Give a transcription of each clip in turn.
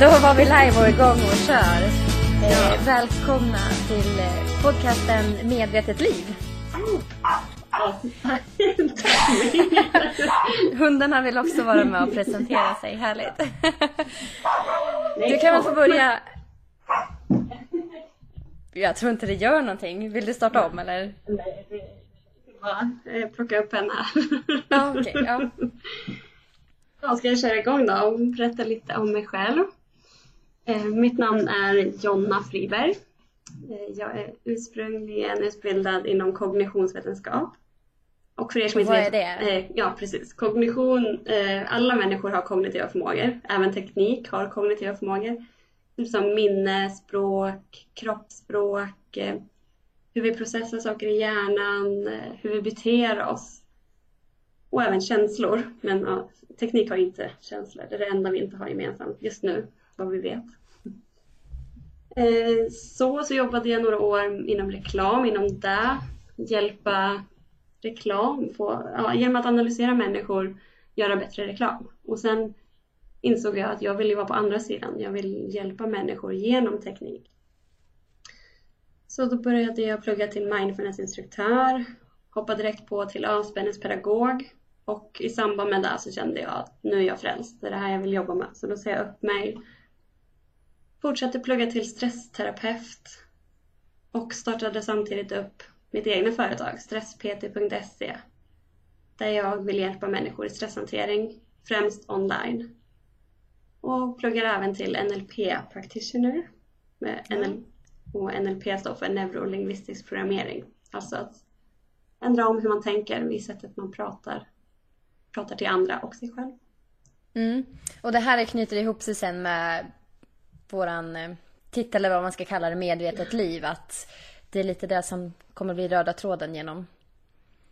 Då var vi live och igång och kör. Eh, välkomna till eh, podcasten Medvetet liv. Hundarna vill också vara med och presentera sig. Härligt. Du kan väl få börja... Jag tror inte det gör någonting. Vill du starta om eller? Nej, bara eh, plocka upp henne. Ja, okej. ja. Då ska jag köra igång då och berätta lite om mig själv. Eh, mitt namn är Jonna Friberg. Eh, jag är ursprungligen utbildad inom kognitionsvetenskap. Och för er som inte Vad är det? Eh, ja, precis. Kognition, eh, alla människor har kognitiva förmågor. Även teknik har kognitiva förmågor. Som minne, språk, kroppsspråk, eh, hur vi processar saker i hjärnan, hur vi beter oss. Och även känslor. Men ja, teknik har inte känslor. Det är det enda vi inte har gemensamt just nu, vad vi vet. Eh, så, så jobbade jag några år inom reklam, inom det. Hjälpa reklam, få, ja, genom att analysera människor, göra bättre reklam. Och sen insåg jag att jag ville vara på andra sidan. Jag vill hjälpa människor genom teknik. Så då började jag plugga till mindfulnessinstruktör, hoppade direkt på till avspänningspedagog och i samband med det så kände jag att nu är jag frälst, det är det här jag vill jobba med. Så då sa jag upp mig, fortsatte plugga till stressterapeut och startade samtidigt upp mitt egna företag, stresspt.se, där jag vill hjälpa människor i stresshantering, främst online. Och pluggar även till NLP practitioner med NL och NLP står för neurolingvistisk programmering. Alltså att ändra om hur man tänker i sättet man pratar, pratar till andra och sig själv. Mm. Och det här knyter ihop sig sen med våran eh, titel eller vad man ska kalla det, Medvetet liv. Att det är lite det som kommer bli röda tråden genom.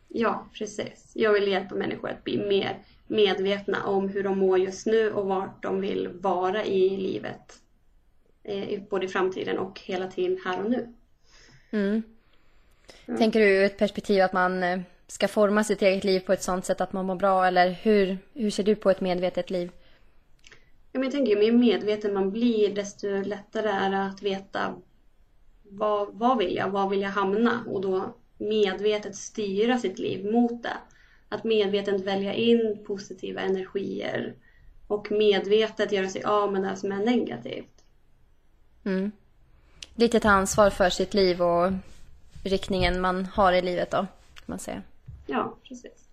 Ja, precis. Jag vill hjälpa människor att bli mer medvetna om hur de mår just nu och vart de vill vara i livet. Eh, Både i framtiden och hela tiden här och nu. Mm. Tänker du ur ett perspektiv att man eh, ska forma sitt eget liv på ett sånt sätt att man mår bra? Eller hur, hur ser du på ett medvetet liv? Men jag tänker, ju mer medveten man blir desto lättare är det att veta vad, vad vill jag, var vill jag hamna? Och då medvetet styra sitt liv mot det. Att medvetet välja in positiva energier och medvetet göra sig av med det som är negativt. Mm. Lite ta ansvar för sitt liv och riktningen man har i livet då, kan man säga. Ja, precis.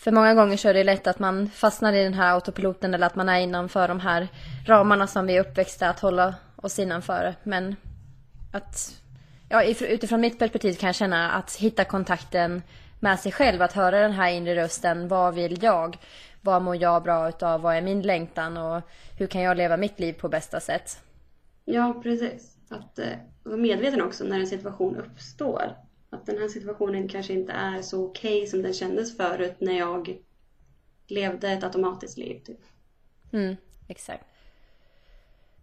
För många gånger så är det lätt att man fastnar i den här autopiloten eller att man är innanför de här ramarna som vi är uppväxta att hålla oss innanför. Men att, ja, utifrån mitt perspektiv kan jag känna att hitta kontakten med sig själv, att höra den här inre rösten. Vad vill jag? Vad mår jag bra utav? Vad är min längtan? Och hur kan jag leva mitt liv på bästa sätt? Ja, precis. Att eh, vara medveten också när en situation uppstår. Att den här situationen kanske inte är så okej som den kändes förut när jag levde ett automatiskt liv. Typ. Mm, exakt.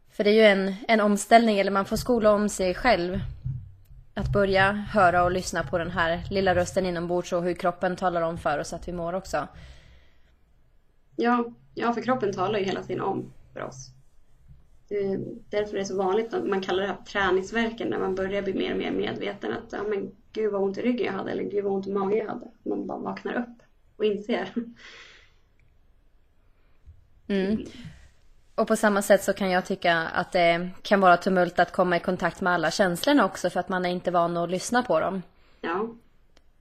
För det är ju en, en omställning, eller man får skola om sig själv. Att börja höra och lyssna på den här lilla rösten inombords och hur kroppen talar om för oss att vi mår också. Ja, ja, för kroppen talar ju hela tiden om för oss. Det är därför det är så vanligt att man kallar det här träningsverken när man börjar bli mer och mer medveten att ja, men gud vad ont i ryggen jag hade eller gud vad ont i magen jag hade. Man bara vaknar upp och inser. Mm. Och på samma sätt så kan jag tycka att det kan vara tumult att komma i kontakt med alla känslorna också för att man är inte van att lyssna på dem. Ja,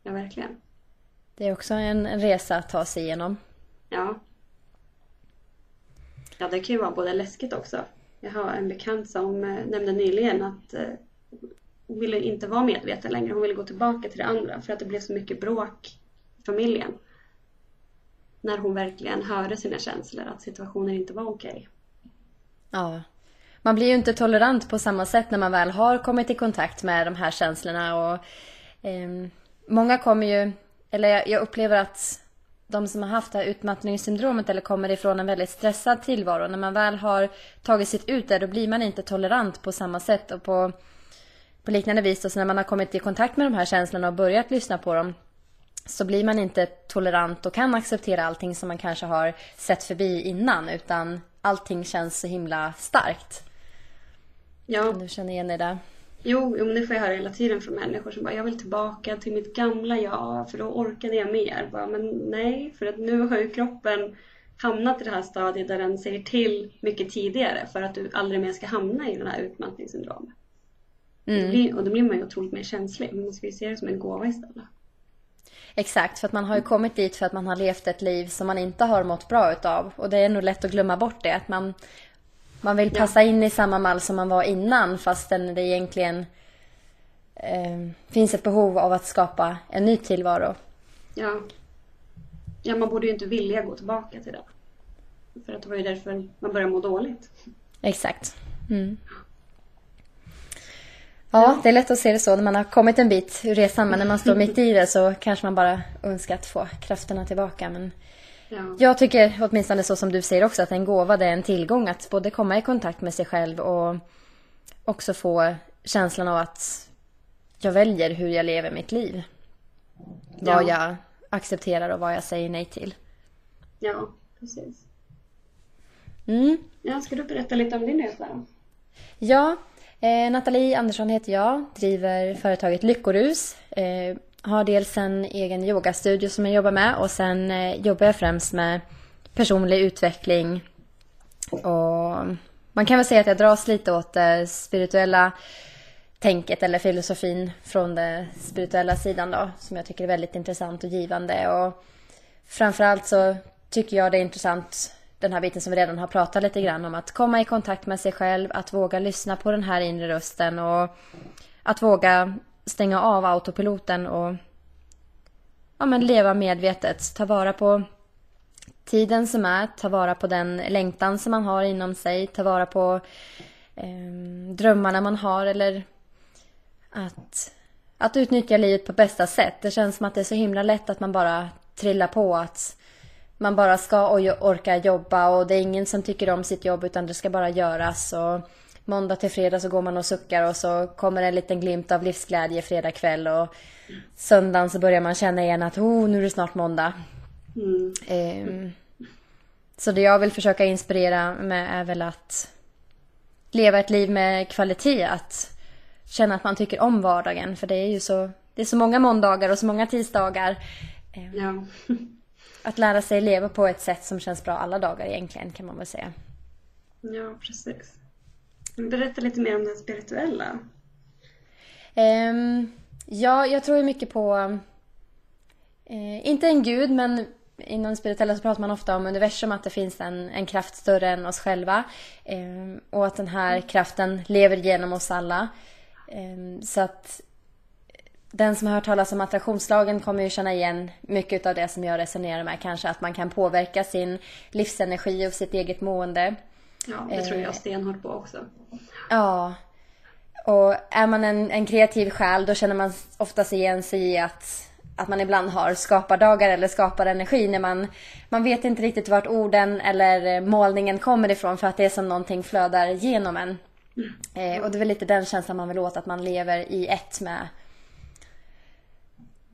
ja verkligen. Det är också en en resa att ta sig igenom. Ja. Ja, det kan ju vara både läskigt också. Jag har en bekant som eh, nämnde nyligen att eh, hon ville inte vara medveten längre. Hon ville gå tillbaka till det andra för att det blev så mycket bråk i familjen. När hon verkligen hörde sina känslor, att situationen inte var okej. Ja. Man blir ju inte tolerant på samma sätt när man väl har kommit i kontakt med de här känslorna och eh, många kommer ju, eller jag, jag upplever att de som har haft det här utmattningssyndromet eller kommer ifrån en väldigt stressad tillvaro, när man väl har tagit sitt ut där, då blir man inte tolerant på samma sätt och på, på liknande vis. Och så när man har kommit i kontakt med de här känslorna och börjat lyssna på dem, så blir man inte tolerant och kan acceptera allting som man kanske har sett förbi innan, utan allting känns så himla starkt. Ja. Kan du känna igen dig där? Jo, jo, men det får jag höra hela tiden från människor som bara jag vill tillbaka till mitt gamla jag för då orkade jag mer. Bara, men nej, för att nu har ju kroppen hamnat i det här stadiet där den säger till mycket tidigare för att du aldrig mer ska hamna i den här utmattningssyndromet. Mm. Och då blir man ju otroligt mer känslig. Man ska ju se det som en gåva istället. Exakt, för att man har ju kommit dit för att man har levt ett liv som man inte har mått bra utav. Och det är nog lätt att glömma bort det. Att man, man vill passa in i samma mall som man var innan fastän det egentligen eh, finns ett behov av att skapa en ny tillvaro. Ja. Ja, man borde ju inte vilja gå tillbaka till det. För att det var ju därför man började må dåligt. Exakt. Mm. Ja, det är lätt att se det så när man har kommit en bit ur resan. Men när man står mitt i det så kanske man bara önskar att få krafterna tillbaka. Men ja. jag tycker åtminstone så som du säger också att en gåva det är en tillgång. Att både komma i kontakt med sig själv och också få känslan av att jag väljer hur jag lever mitt liv. Vad ja. jag accepterar och vad jag säger nej till. Ja, precis. Mm. Ja, ska du berätta lite om din resa? Ja, Eh, Nathalie Andersson heter jag, driver företaget Lyckorus. Eh, har dels en egen yogastudio som jag jobbar med och sen eh, jobbar jag främst med personlig utveckling. Och man kan väl säga att jag dras lite åt det spirituella tänket eller filosofin från den spirituella sidan då, som jag tycker är väldigt intressant och givande. Och framförallt så tycker jag det är intressant den här biten som vi redan har pratat lite grann om. Att komma i kontakt med sig själv, att våga lyssna på den här inre rösten och att våga stänga av autopiloten och ja, men leva medvetet. Ta vara på tiden som är, ta vara på den längtan som man har inom sig, ta vara på eh, drömmarna man har eller att, att utnyttja livet på bästa sätt. Det känns som att det är så himla lätt att man bara trillar på att man bara ska orka jobba och det är ingen som tycker om sitt jobb utan det ska bara göras. Och måndag till fredag så går man och suckar och så kommer en liten glimt av livsglädje fredag kväll och söndagen så börjar man känna igen att oh, nu är det snart måndag. Mm. Um, så det jag vill försöka inspirera med är väl att leva ett liv med kvalitet. Att känna att man tycker om vardagen. För det är ju så, det är så många måndagar och så många tisdagar. Ja. att lära sig leva på ett sätt som känns bra alla dagar egentligen kan man väl säga. Ja, precis. Berätta lite mer om det spirituella. Um, ja, jag tror mycket på, uh, inte en gud, men inom det spirituella så pratar man ofta om universum, att det finns en, en kraft större än oss själva. Um, och att den här kraften lever genom oss alla. Um, så att den som har hört talas om attraktionslagen kommer ju känna igen mycket av det som jag resonerar med. Kanske att man kan påverka sin livsenergi och sitt eget mående. Ja, det tror jag eh, stenhårt på också. Ja. Och är man en, en kreativ själ då känner man oftast igen sig i att, att man ibland har skapardagar eller skaparenergi när man, man vet inte riktigt vart orden eller målningen kommer ifrån för att det är som någonting flödar genom en. Mm. Eh, och det är väl lite den känslan man vill åt, att man lever i ett med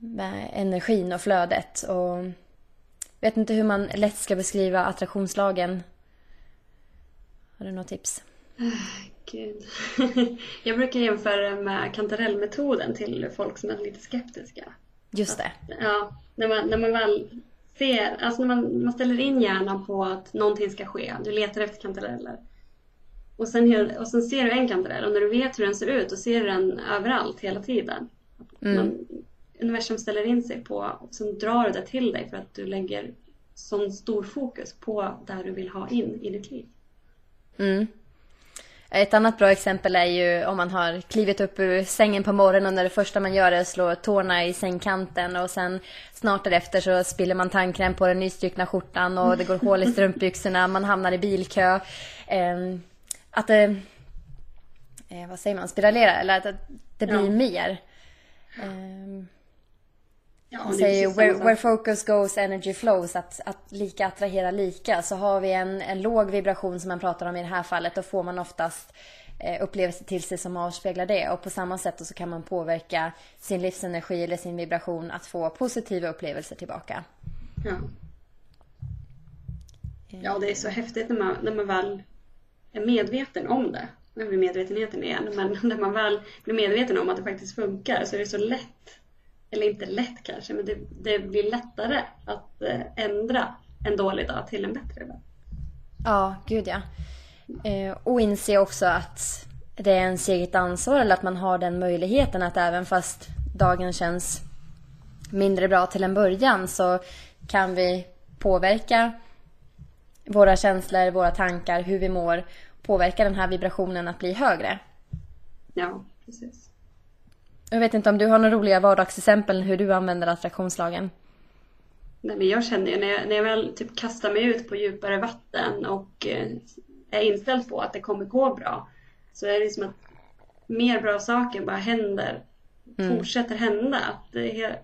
med energin och flödet. Och vet inte hur man lätt ska beskriva attraktionslagen. Har du något tips? Gud. Jag brukar jämföra med kantarellmetoden till folk som är lite skeptiska. Just det. Att, ja, när man, när man väl ser, alltså när man, man ställer in hjärnan på att någonting ska ske. Du letar efter kantareller. Och sen, och sen ser du en kantarell och när du vet hur den ser ut, då ser du den överallt hela tiden. Mm. Man, universum ställer in sig på och sen drar det till dig för att du lägger sån stor fokus på där du vill ha in i ditt liv. Mm. Ett annat bra exempel är ju om man har klivit upp ur sängen på morgonen och när det första man gör är att slå tårna i sängkanten och sen snart därefter så spiller man tandkräm på den nystrukna skjortan och det går hål i strumpbyxorna, man hamnar i bilkö. Ehm, att det, eh, vad säger man, spiralerar eller att det blir ja. mer. Ja, säger where, where, focus goes energy flows, att, att lika attraherar lika. Så har vi en, en låg vibration som man pratar om i det här fallet, då får man oftast eh, upplevelser till sig som avspeglar det. Och på samma sätt så kan man påverka sin livsenergi eller sin vibration att få positiva upplevelser tillbaka. Ja. Ja, det är så häftigt när man, när man väl är medveten om det. Nu blir medvetenheten igen, men när man väl blir medveten om att det faktiskt funkar så är det så lätt, eller inte lätt kanske, men det, det blir lättare att eh, ändra en dålig dag till en bättre dag. Ja, gud ja. Eh, och inse också att det är ens eget ansvar eller att man har den möjligheten att även fast dagen känns mindre bra till en början så kan vi påverka våra känslor, våra tankar, hur vi mår. Påverka den här vibrationen att bli högre. Ja, precis. Jag vet inte om du har några roliga vardagsexempel hur du använder attraktionslagen? Nej, men jag känner ju när jag, när jag väl typ kastar mig ut på djupare vatten och eh, är inställd på att det kommer gå bra så är det som att mer bra saker bara händer, mm. fortsätter hända. Är,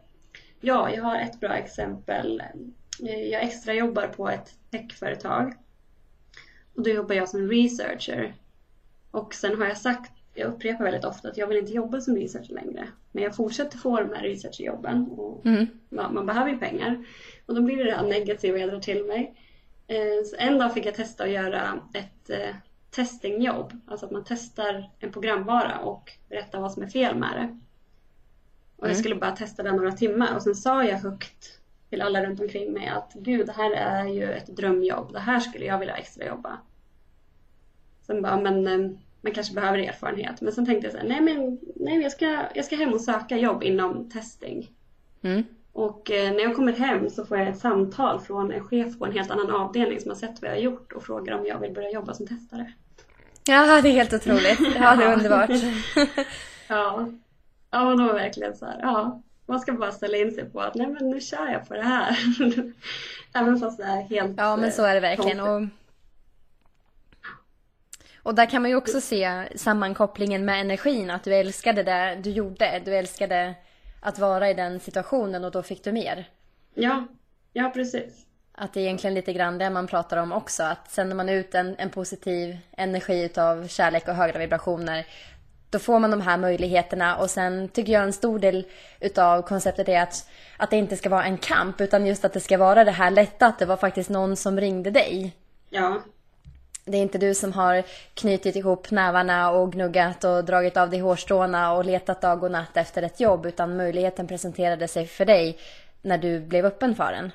ja, jag har ett bra exempel. Jag extra jobbar på ett techföretag och då jobbar jag som researcher. Och sen har jag sagt, jag upprepar väldigt ofta att jag vill inte jobba som researcher längre. Men jag fortsätter få de här researcherjobben och mm. man, man, behöver ju pengar. Och då blir det det här negativa jag drar till mig. Eh, så en dag fick jag testa att göra ett eh, testingjobb. Alltså att man testar en programvara och berättar vad som är fel med det. Och jag mm. skulle bara testa den några timmar och sen sa jag högt till alla runt omkring mig att gud, det här är ju ett drömjobb. Det här skulle jag vilja extra jobba. Sen bara, men eh, man kanske behöver erfarenhet. Men sen tänkte jag så här, nej men nej, jag, ska, jag ska hem och söka jobb inom testing. Mm. Och eh, när jag kommer hem så får jag ett samtal från en chef på en helt annan avdelning som har sett vad jag har gjort och frågar om jag vill börja jobba som testare. Ja, det är helt otroligt. Ja, det är underbart. ja. Ja, men det var verkligen så här, ja. Man ska bara ställa in sig på att nej men nu kör jag på det här. Även fast det är helt Ja, men så är det verkligen. Och, och där kan man ju också se sammankopplingen med energin. Att du älskade det du gjorde. Du älskade att vara i den situationen och då fick du mer. Ja, ja precis. Att det är egentligen lite grann det man pratar om också. Att sänder man ut en, en positiv energi utav kärlek och högre vibrationer då får man de här möjligheterna och sen tycker jag en stor del utav konceptet är att, att det inte ska vara en kamp utan just att det ska vara det här lätta att det var faktiskt någon som ringde dig. Ja. Det är inte du som har knutit ihop nävarna och gnuggat och dragit av dig hårstråna och letat dag och natt efter ett jobb utan möjligheten presenterade sig för dig när du blev öppen för den.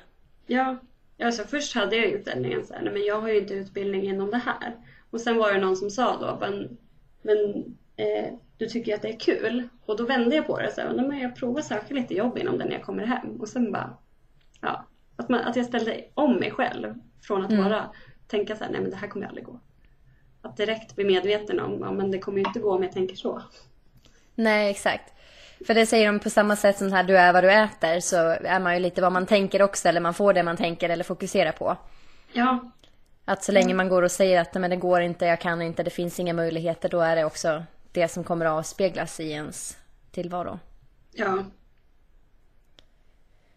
Ja, alltså först hade jag inställningen så här, men jag har ju inte utbildning inom det här. Och sen var det någon som sa då, men, men eh, du tycker att det är kul? Och då vände jag på det så här, men jag provar söka lite jobb inom det när jag kommer hem. Och sen bara, ja, att, man, att jag ställde om mig själv från att mm. vara tänka så här, nej men det här kommer aldrig gå. Att direkt bli medveten om, ja men det kommer ju inte gå om jag tänker så. Nej, exakt. För det säger de på samma sätt som här, du är vad du äter så är man ju lite vad man tänker också eller man får det man tänker eller fokuserar på. Ja. Att så länge man går och säger att men det går inte, jag kan inte, det finns inga möjligheter, då är det också det som kommer att avspeglas i ens tillvaro. Ja,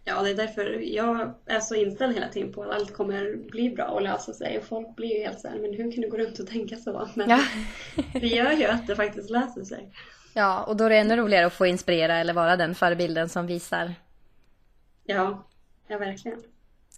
Ja, det är därför jag är så inställd hela tiden på att allt kommer bli bra och lösa sig. Och folk blir ju helt såhär, men hur kan du gå runt och tänka så? Men ja. det gör ju att det faktiskt löser sig. Ja, och då är det ännu roligare att få inspirera eller vara den förebilden som visar. Ja, ja verkligen.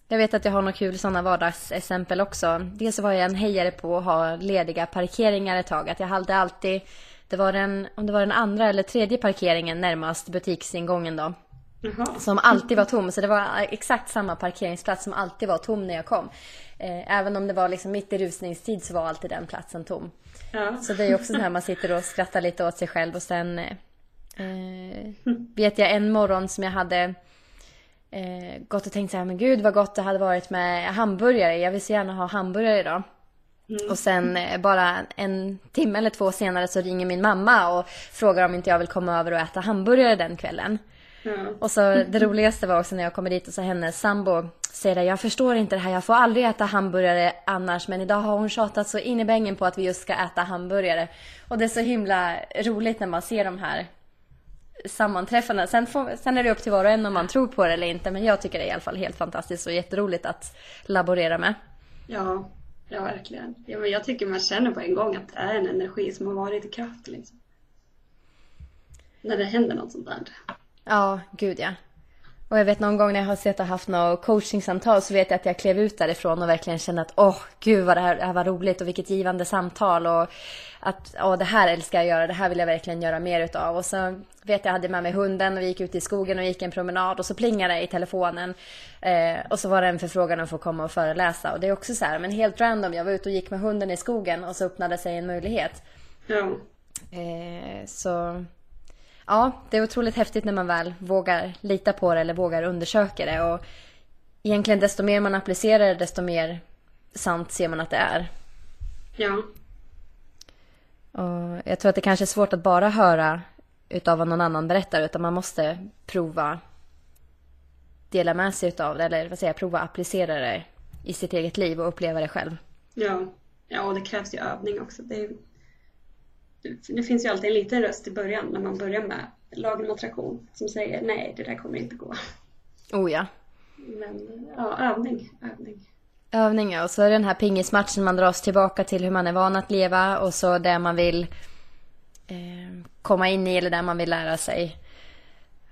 Jag vet att jag har några kul sådana vardagsexempel också. Dels så var jag en hejare på att ha lediga parkeringar ett tag. Att jag hade alltid, det var den, om det var den andra eller tredje parkeringen närmast butiksingången då. Jaha. Som alltid var tom. Så det var exakt samma parkeringsplats som alltid var tom när jag kom. Eh, även om det var liksom mitt i rusningstid så var alltid den platsen tom. Ja. Så det är också så här man sitter och skrattar lite åt sig själv och sen eh, vet jag en morgon som jag hade eh, gått och tänkt så här, men gud vad gott det hade varit med hamburgare. Jag vill så gärna ha hamburgare idag. Mm. Och sen eh, bara en timme eller två senare så ringer min mamma och frågar om inte jag vill komma över och äta hamburgare den kvällen. Mm. Och så det roligaste var också när jag kommer dit och så hennes sambo säger det, jag förstår inte det här, jag får aldrig äta hamburgare annars men idag har hon tjatat så in i bängen på att vi just ska äta hamburgare. Och det är så himla roligt när man ser de här sammanträffandena. Sen, får, sen är det upp till var och en om man tror på det eller inte men jag tycker det är i alla fall helt fantastiskt och jätteroligt att laborera med. Ja, ja verkligen. Ja, men jag tycker man känner på en gång att det är en energi som har varit i kraft liksom. När det händer något sånt där. Ja, gud ja. Och jag vet någon gång när jag har sett och haft något coachingsamtal så vet jag att jag klev ut därifrån och verkligen kände att åh, gud vad det här, det här var roligt och vilket givande samtal och att åh, det här älskar jag göra, det här vill jag verkligen göra mer utav. Och så vet jag, jag hade med mig hunden och vi gick ut i skogen och gick en promenad och så plingade det i telefonen. Eh, och så var det en förfrågan om att få komma och föreläsa. Och det är också så här, men helt random, jag var ute och gick med hunden i skogen och så öppnade sig en möjlighet. Ja. Eh, så ja, det är otroligt häftigt när man väl vågar lita på det eller vågar undersöka det. Och egentligen desto mer man applicerar det, desto mer sant ser man att det är. Ja. Och jag tror att det kanske är svårt att bara höra utav vad någon annan berättar, utan man måste prova dela med sig utav det, eller vad säger jag, prova applicera det i sitt eget liv och uppleva det själv. Ja. Ja, och det krävs ju övning också. Det, är, det finns ju alltid en liten röst i början när man börjar med lagen om attraktion som säger nej, det där kommer inte gå. Oh ja. Men ja, övning, övning. Övningar och så är det den här pingismatchen man dras tillbaka till hur man är van att leva och så det man vill eh, komma in i eller där man vill lära sig.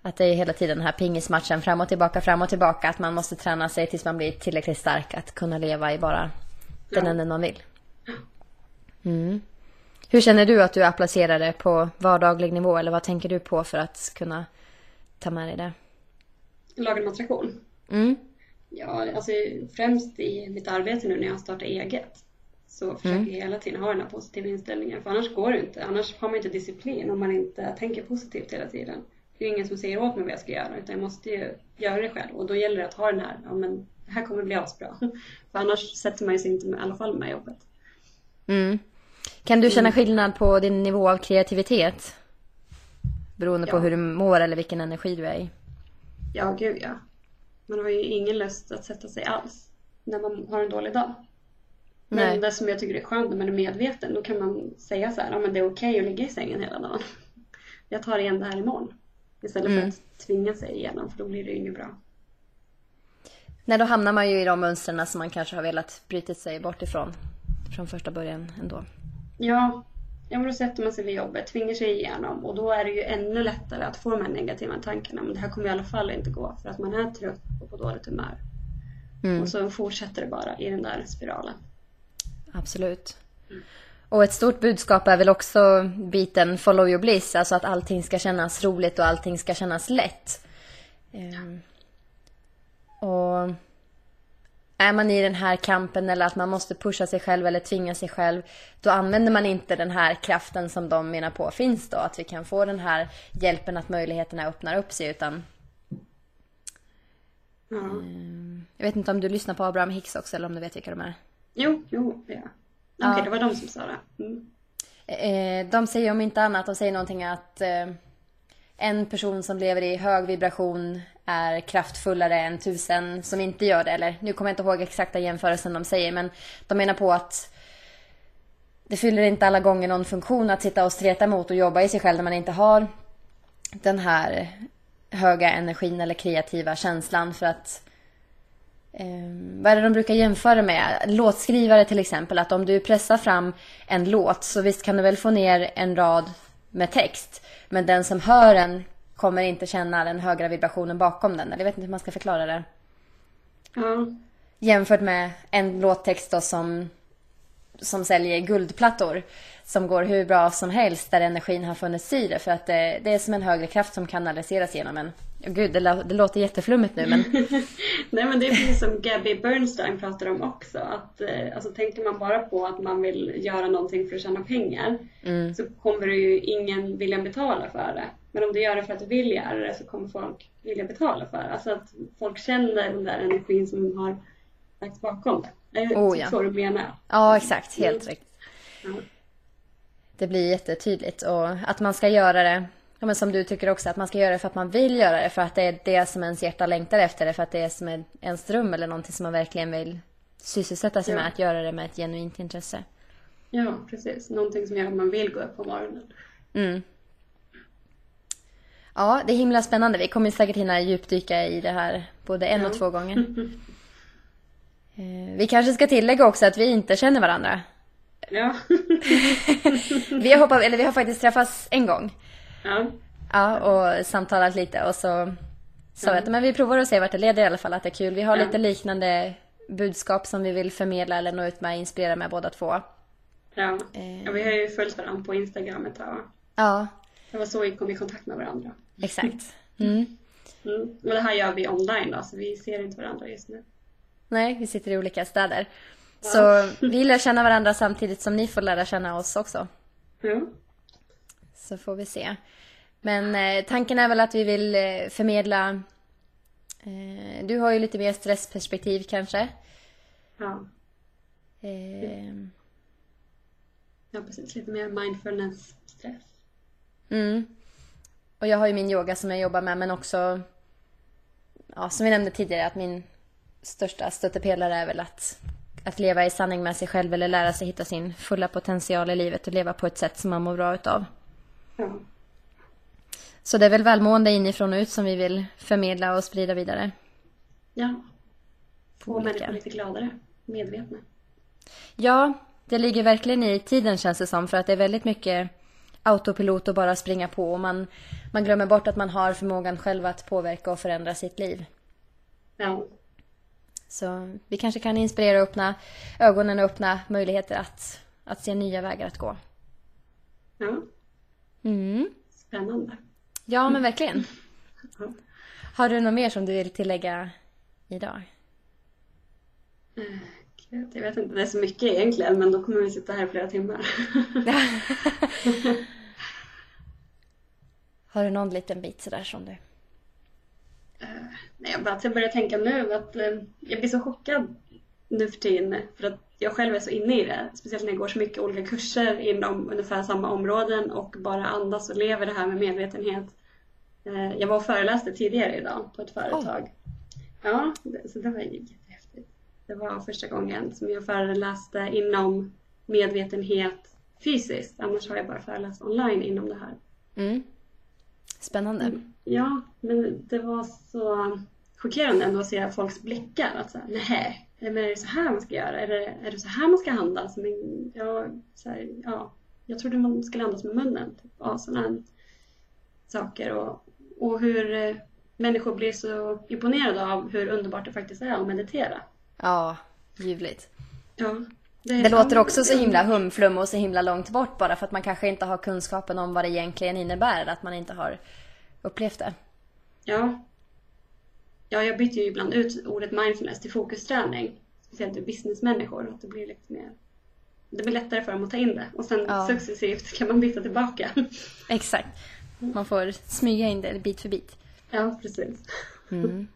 Att det är hela tiden den här pingismatchen fram och tillbaka, fram och tillbaka. Att man måste träna sig tills man blir tillräckligt stark att kunna leva i bara den Ja. änden man vill. Mm. Hur känner du att du applicerar det på vardaglig nivå eller vad tänker du på för att kunna ta med dig det? Lagen om attraktion. Mm. Ja, alltså främst i mitt arbete nu när jag har startat eget så försöker Mm. jag hela tiden ha den här positiva inställningen. För annars går det inte. Annars har man inte disciplin om man inte tänker positivt hela tiden. Det är ju ingen som säger åt mig vad jag ska göra utan jag måste ju göra det själv. Och då gäller det att ha den här, ja men det här kommer bli asbra. För annars sätter man sig inte med, i alla fall med jobbet. Mm. Kan du känna skillnad på din nivå av kreativitet? Beroende på Ja. hur du mår eller vilken energi du är i. Ja, gud ja. Man har ju ingen lust att sätta sig alls när man har en dålig dag. Men Nej. det som jag tycker är skönt när man är medveten, då kan man säga så här, ja men det är okej att ligga i sängen hela dagen. Jag tar igen det här imorgon. Istället Mm. för att tvinga sig igenom, för då blir det ju inget bra. Nej, då hamnar man ju i de mönstren som man kanske har velat bryta sig bort ifrån. Från första början ändå. Ja, ja men då sätter man sig vid jobbet, tvingar sig igenom och då är det ju ännu lättare att få de här negativa tankarna. Men det här kommer i alla fall inte gå för att man är trött och på dåligt humör. Mm. Och så fortsätter det bara i den där spiralen. Absolut. Och ett stort budskap är väl också biten follow your bliss, alltså att allting ska kännas roligt och allting ska kännas lätt. Ehm, och är man i den här kampen eller att man måste pusha sig själv eller tvinga sig själv, då använder man inte den här kraften som de menar på finns då, att vi kan få den här hjälpen att möjligheterna öppnar upp sig, utan Ja. jag vet inte om du lyssnar på Abraham Hicks också eller om du vet vilka de är? Jo, jo, ja. Okej, det var de som sa det. Mm. Eh, de säger om inte annat, de säger någonting att eh, en person som lever i hög vibration är kraftfullare än tusen som inte gör det. Eller nu kommer jag inte ihåg exakta jämförelsen de säger, men de menar på att det fyller inte alla gånger någon funktion att sitta och streta mot och jobba i sig själv när man inte har den här höga energin eller kreativa känslan för att Eh, vad är det de brukar jämföra med? Låtskrivare till exempel. Att om du pressar fram en låt så visst kan du väl få ner en rad med text. Men den som hör den kommer inte känna den högre vibrationen bakom den. Eller jag vet inte hur man ska förklara det. Ja, Jämfört med en låttext då som, som säljer guldplattor. Som går hur bra som helst där energin har funnits i det. För att det, det är som en högre kraft som kanaliseras genom en. Oh, gud, det, det låter jätteflummigt nu men... Nej men det är precis som Gabby Bernstein pratar om också. Att, eh, alltså, tänker man bara på att man vill göra någonting för att tjäna pengar Mm. så kommer ju ingen vilja betala för det. Men om du gör det för att du vill göra det så kommer folk vilja betala för det. Alltså att folk känner den där energin som har lagts bakom det. Är Oh, ja. så du menar? Ja, exakt. Helt Mm. rätt. Ja. Det blir jättetydligt och att man ska göra det, ja, men som du tycker också, att man ska göra det för att man vill göra det, för att det är det som ens hjärta längtar efter det, för att det är som en- ens dröm eller någonting som man verkligen vill sysselsätta sig Ja. med, att göra det med ett genuint intresse. ja, precis. Någonting som gör att man vill gå upp på morgonen. Mm. Ja, det är himla spännande. Vi kommer säkert hinna djupdyka i det här både en och Ja. två gånger. Eh, Vi kanske ska tillägga också att vi inte känner varandra. Ja. Vi har, hoppat, eller vi har faktiskt träffats en gång. Ja. Ja, och samtalat lite och så sa vi att men vi provar att se vart det leder i alla fall, att det är kul. Vi har lite liknande budskap som vi vill förmedla eller nå ut med, inspirera med båda två. Ja. ja, vi har ju följt varandra på Instagram ett tag. Ja. Det var så vi kom i kontakt med varandra. Exakt. Mm. Mm. Och det här gör vi online då, så vi ser inte varandra just nu. Nej, vi sitter i olika städer. Ja. Så vi lär känna varandra samtidigt som ni får lära känna oss också. Ja. Så får vi se. Men eh, tanken är väl att vi vill eh, förmedla... Eh, du har ju lite mer stressperspektiv kanske. Ja. Eh, ja, precis. Lite mer mindfulness-stress. Mm. Och jag har ju min yoga som jag jobbar med men också... Ja, som vi nämnde tidigare att min största stöttepelare är väl att, att leva i sanning med sig själv eller lära sig hitta sin fulla potential i livet och leva på ett sätt som man mår bra utav. Ja. Så det är väl välmående inifrån och ut som vi vill förmedla och sprida vidare. Ja. Få människor lite gladare, medvetna. Ja, det ligger verkligen i tiden känns det som för att det är väldigt mycket autopilot och bara springa på och man, man glömmer bort att man har förmågan själv att påverka och förändra sitt liv. Ja. Så vi kanske kan inspirera och öppna ögonen och öppna möjligheter att, att se nya vägar att gå. Ja. Mm. Spännande. Ja, men verkligen. Ja. Har du något mer som du vill tillägga idag? Eh, Jag vet inte, det är så mycket egentligen men då kommer vi sitta här i flera timmar. Har du någon liten bit sådär som du... Eh, Nej, jag bara börjar tänka nu att eh, jag blir så chockad nu för tiden för att jag själv är så inne i det. Speciellt när jag går så mycket olika kurser inom ungefär samma områden och bara andas och lever det här med medvetenhet. Eh, Jag var och föreläste tidigare idag på ett företag. Ja, det- så det var jättehäftigt. Det var första gången som jag föreläste inom medvetenhet fysiskt. Annars har jag bara föreläst online inom det här. Mm. Spännande. Ja, men det var så chockerande ändå att se folks blickar. Att så här, nej, men är det så här man ska göra? Är det, är det så här man ska andas? Men, ja, så här, ja, jag trodde man skulle andas med munnen. Typ, ja, sådana saker. Och, och hur eh, människor blir så imponerade av hur underbart det faktiskt är att meditera. Ja, ljuvligt. Ja, Det är- låter också så himla humflum och så himla långt bort bara för att man kanske inte har kunskapen om vad det egentligen innebär. Att man inte har upplevt det. Ja. Ja, jag byter ju ibland ut ordet mindfulness till fokusträning. Speciellt till businessmänniskor. Att det blir lite mer... Det blir lättare för dem att ta in det. Och sen Ja. successivt kan man byta tillbaka. Exakt. Man får smyga in det bit för bit. Ja, precis.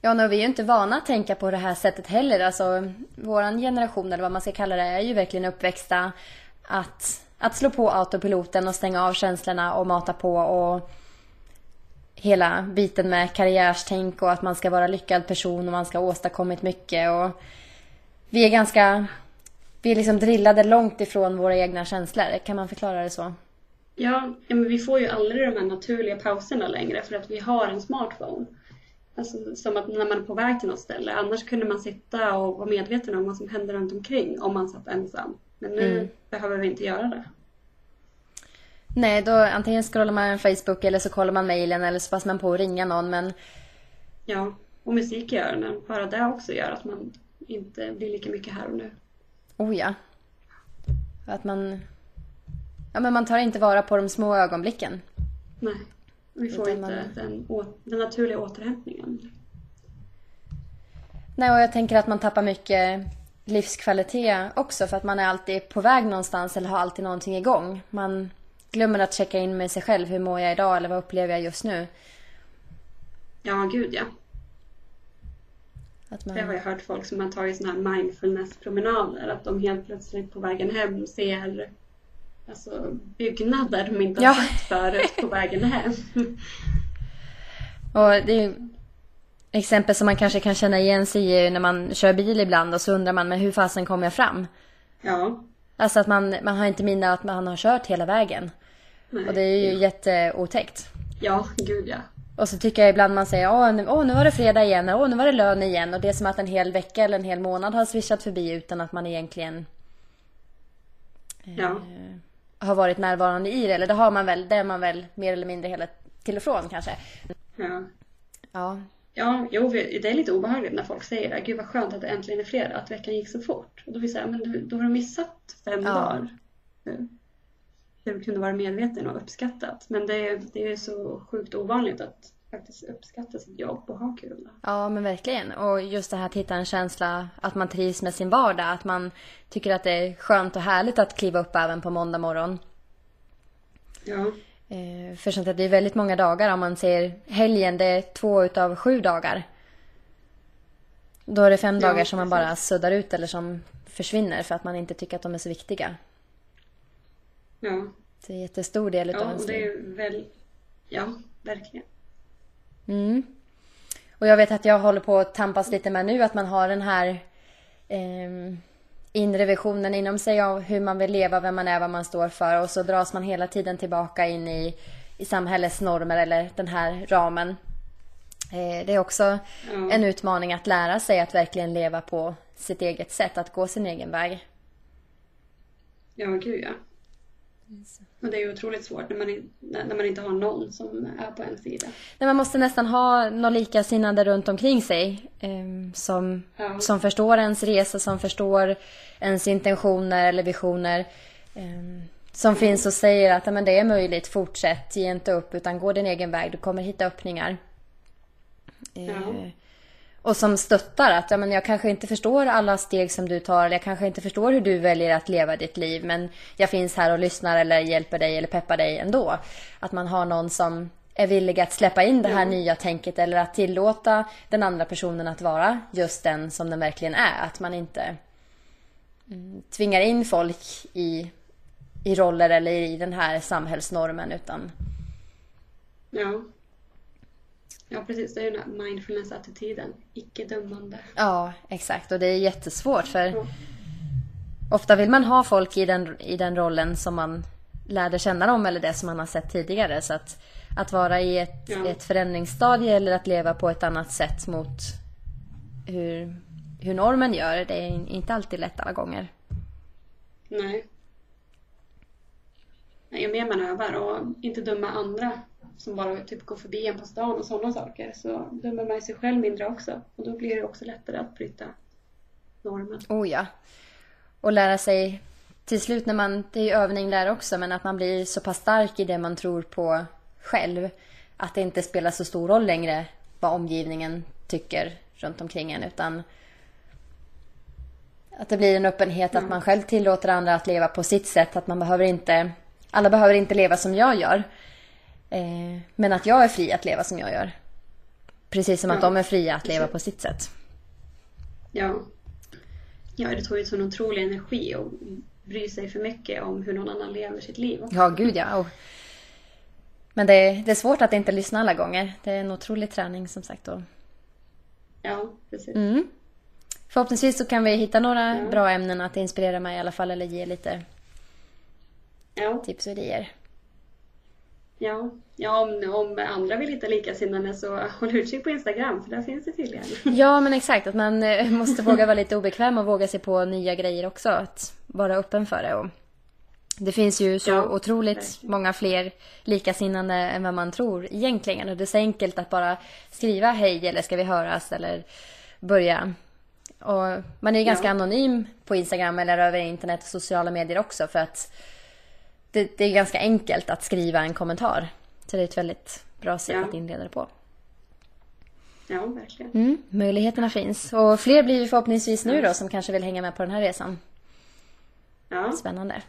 Ja, nu, vi är ju inte vana att tänka på det här sättet heller. Alltså, våran generation, eller vad man ska kalla det, är ju verkligen uppväxta att, att slå på autopiloten och stänga av känslorna och mata på och hela biten med karriärstänk och att man ska vara lyckad person och man ska ha åstadkommit mycket och vi är ganska, vi är liksom drillade långt ifrån våra egna känslor. Kan man förklara det så? Ja, men vi får ju aldrig de här naturliga pauserna längre för att vi har en smartphone. Alltså som att när man är på väg till något ställe. Annars kunde man sitta och vara medveten om vad som händer runt omkring om man satt ensam. Men nu Mm. behöver vi inte göra det. Nej, då antingen scrollar man Facebook eller så kollar man mejlen eller så passar man på att ringa någon men Ja, och musik gör det. Bara det också gör att man inte blir lika mycket här och nu. Oh ja. Att man... Ja, men man tar inte vara på de små ögonblicken. Nej, vi får Utan inte man- den, å- den naturliga återhämtningen. Nej, och jag tänker att man tappar mycket livskvalitet också för att man är alltid på väg någonstans eller har alltid någonting igång. Man glömmer att checka in med sig själv. Hur mår jag idag eller vad upplever jag just nu? Ja, gud ja. Att Det har man... jag hört folk som har tagit såna här mindfulness-promenader. Att de helt plötsligt på vägen hem ser alltså, byggnader de inte har Ja. sett förut på vägen hem. Och det är ju exempel som man kanske kan känna igen sig i när man kör bil ibland och så undrar man men hur fasen kommer jag fram? Ja, Alltså att man, man har inte minne att man har kört hela vägen. Nej. Och det är ju jätteotäckt. ja, gud ja. Och så tycker jag ibland man säger åh nu, åh, nu var det fredag igen, åh nu var det lön igen. Och det är som att en hel vecka eller en hel månad har swishat förbi utan att man egentligen Ja, har varit närvarande i det. Eller det har man väl, det är man väl mer eller mindre hela till och från kanske. Ja. Ja, Ja, jo, det är lite obehagligt när folk säger det. Gud vad skönt att det äntligen är fredag, att veckan gick så fort. Och då vill jag säga, men du, då har du missat fem Ja. dagar. Nu. Du kunde vara medveten och uppskattat. Men det, är- det är så sjukt ovanligt att faktiskt uppskatta sitt jobb och ha kul. Ja, men verkligen. Och just det här att hitta en känsla att man trivs med sin vardag. Att man tycker att det är skönt och härligt att kliva upp även på måndag morgon. Ja, Eh, för sånt att det är väldigt många dagar om man ser helgen, det är två utav sju dagar. Då är det fem Ja, dagar som man bara suddar ut eller som försvinner för att man inte tycker att de är så viktiga. Ja. Det är en jättestor del ja ens och det är liv. väl... Ja, verkligen. Mm. Och jag vet att jag håller på att tampas lite med nu att man har den här eh, inre visionen inom sig av hur man vill leva, vem man är, vad man står för och så dras man hela tiden tillbaka in i, i samhällets normer eller den här ramen. Eh, det är också Ja. en utmaning att lära sig att verkligen leva på sitt eget sätt, att gå sin egen väg. Ja, gud ja. Och det är ju otroligt svårt när man, när man inte har någon som är på en sida. Nej, man måste nästan ha några likasinnade runt omkring sig eh, som, Ja. som förstår ens resa, som förstår ens intentioner eller visioner. Eh, som finns och säger att men det är möjligt, fortsätt, ge inte upp utan gå din egen väg, du kommer hitta öppningar. Eh, Ja. Och som stöttar att ja, men jag kanske inte förstår alla steg som du tar eller jag kanske inte förstår hur du väljer att leva ditt liv men jag finns här och lyssnar eller hjälper dig eller peppar dig ändå. Att man har någon som är villig att släppa in det här Ja. nya tänket eller att tillåta den andra personen att vara just den som den verkligen är. Att man inte mm, tvingar in folk i, i roller eller i den här samhällsnormen utan Ja. Ja, precis. Det är ju den här mindfulness-attityden. Icke-dömande. ja, exakt och det är jättesvårt för Ja. Ofta vill man ha folk i den, i den rollen som man lärde känna dem eller det som man har sett tidigare. Så att, att vara i ett, Ja. ett förändringsstadie eller att leva på ett annat sätt mot hur, hur normen gör, det är inte alltid lätt alla gånger. Nej. Ju mer man övar och inte döma andra som bara typ går förbi en på stan och sådana saker så dömer man sig själv mindre också. Och då blir det också lättare att bryta normen. Oh ja. Och lära sig till slut när man, det är ju övning där också, men att man blir så pass stark i det man tror på själv. Att det inte spelar så stor roll längre vad omgivningen tycker runt omkring en utan att det blir en öppenhet att man själv tillåter andra att leva på sitt sätt. Att man behöver inte, alla behöver inte leva som jag gör. Eh, men att jag är fri att leva som jag gör. Precis som att Ja, de är fria att leva på sitt sätt. Ja. Ja, det tar ju sån otrolig energi att bry sig för mycket om hur någon annan lever sitt liv. Ja, gud ja. Och... Men det är, det är svårt att inte lyssna alla gånger. Det är en otrolig träning som sagt. Och... Ja, precis. Mm. Förhoppningsvis så kan vi hitta några Ja. bra ämnen att inspirera mig i alla fall eller ge lite Ja, tips och idéer. Ja. ja om, om andra vill hitta likasinnade så håll utkik på Instagram för där finns det tydligen. Ja, men exakt. Att man eh, måste våga vara lite obekväm och våga sig på nya grejer också. Att vara öppen för det. Och det finns ju så Ja, otroligt verkligen. många fler likasinnande än vad man tror egentligen. Och det är så enkelt att bara skriva hej eller ska vi höras eller börja. Och man är ju ganska Ja. anonym på Instagram eller över internet och sociala medier också för att det, det är ganska enkelt att skriva en kommentar. Så det är ett väldigt bra sätt Ja. att inleda det på. Ja, verkligen. Mm, möjligheterna finns. Och fler blir vi förhoppningsvis nu då som kanske vill hänga med på den här resan. Ja, Spännande.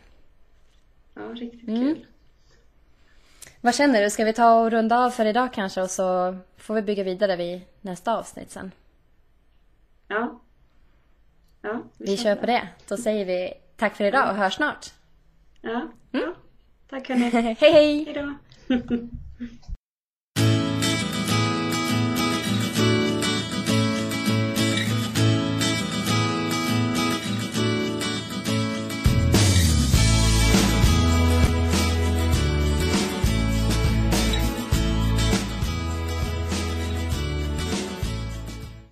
ja riktigt Mm. kul. Vad känner du? Ska vi ta och runda av för idag kanske och så får vi bygga vidare vid nästa avsnitt sen. Ja. Ja, Vi kör på det. Då säger vi tack för idag och hörs snart. Ja, ja. Tack hörni. hej hej! Hej då.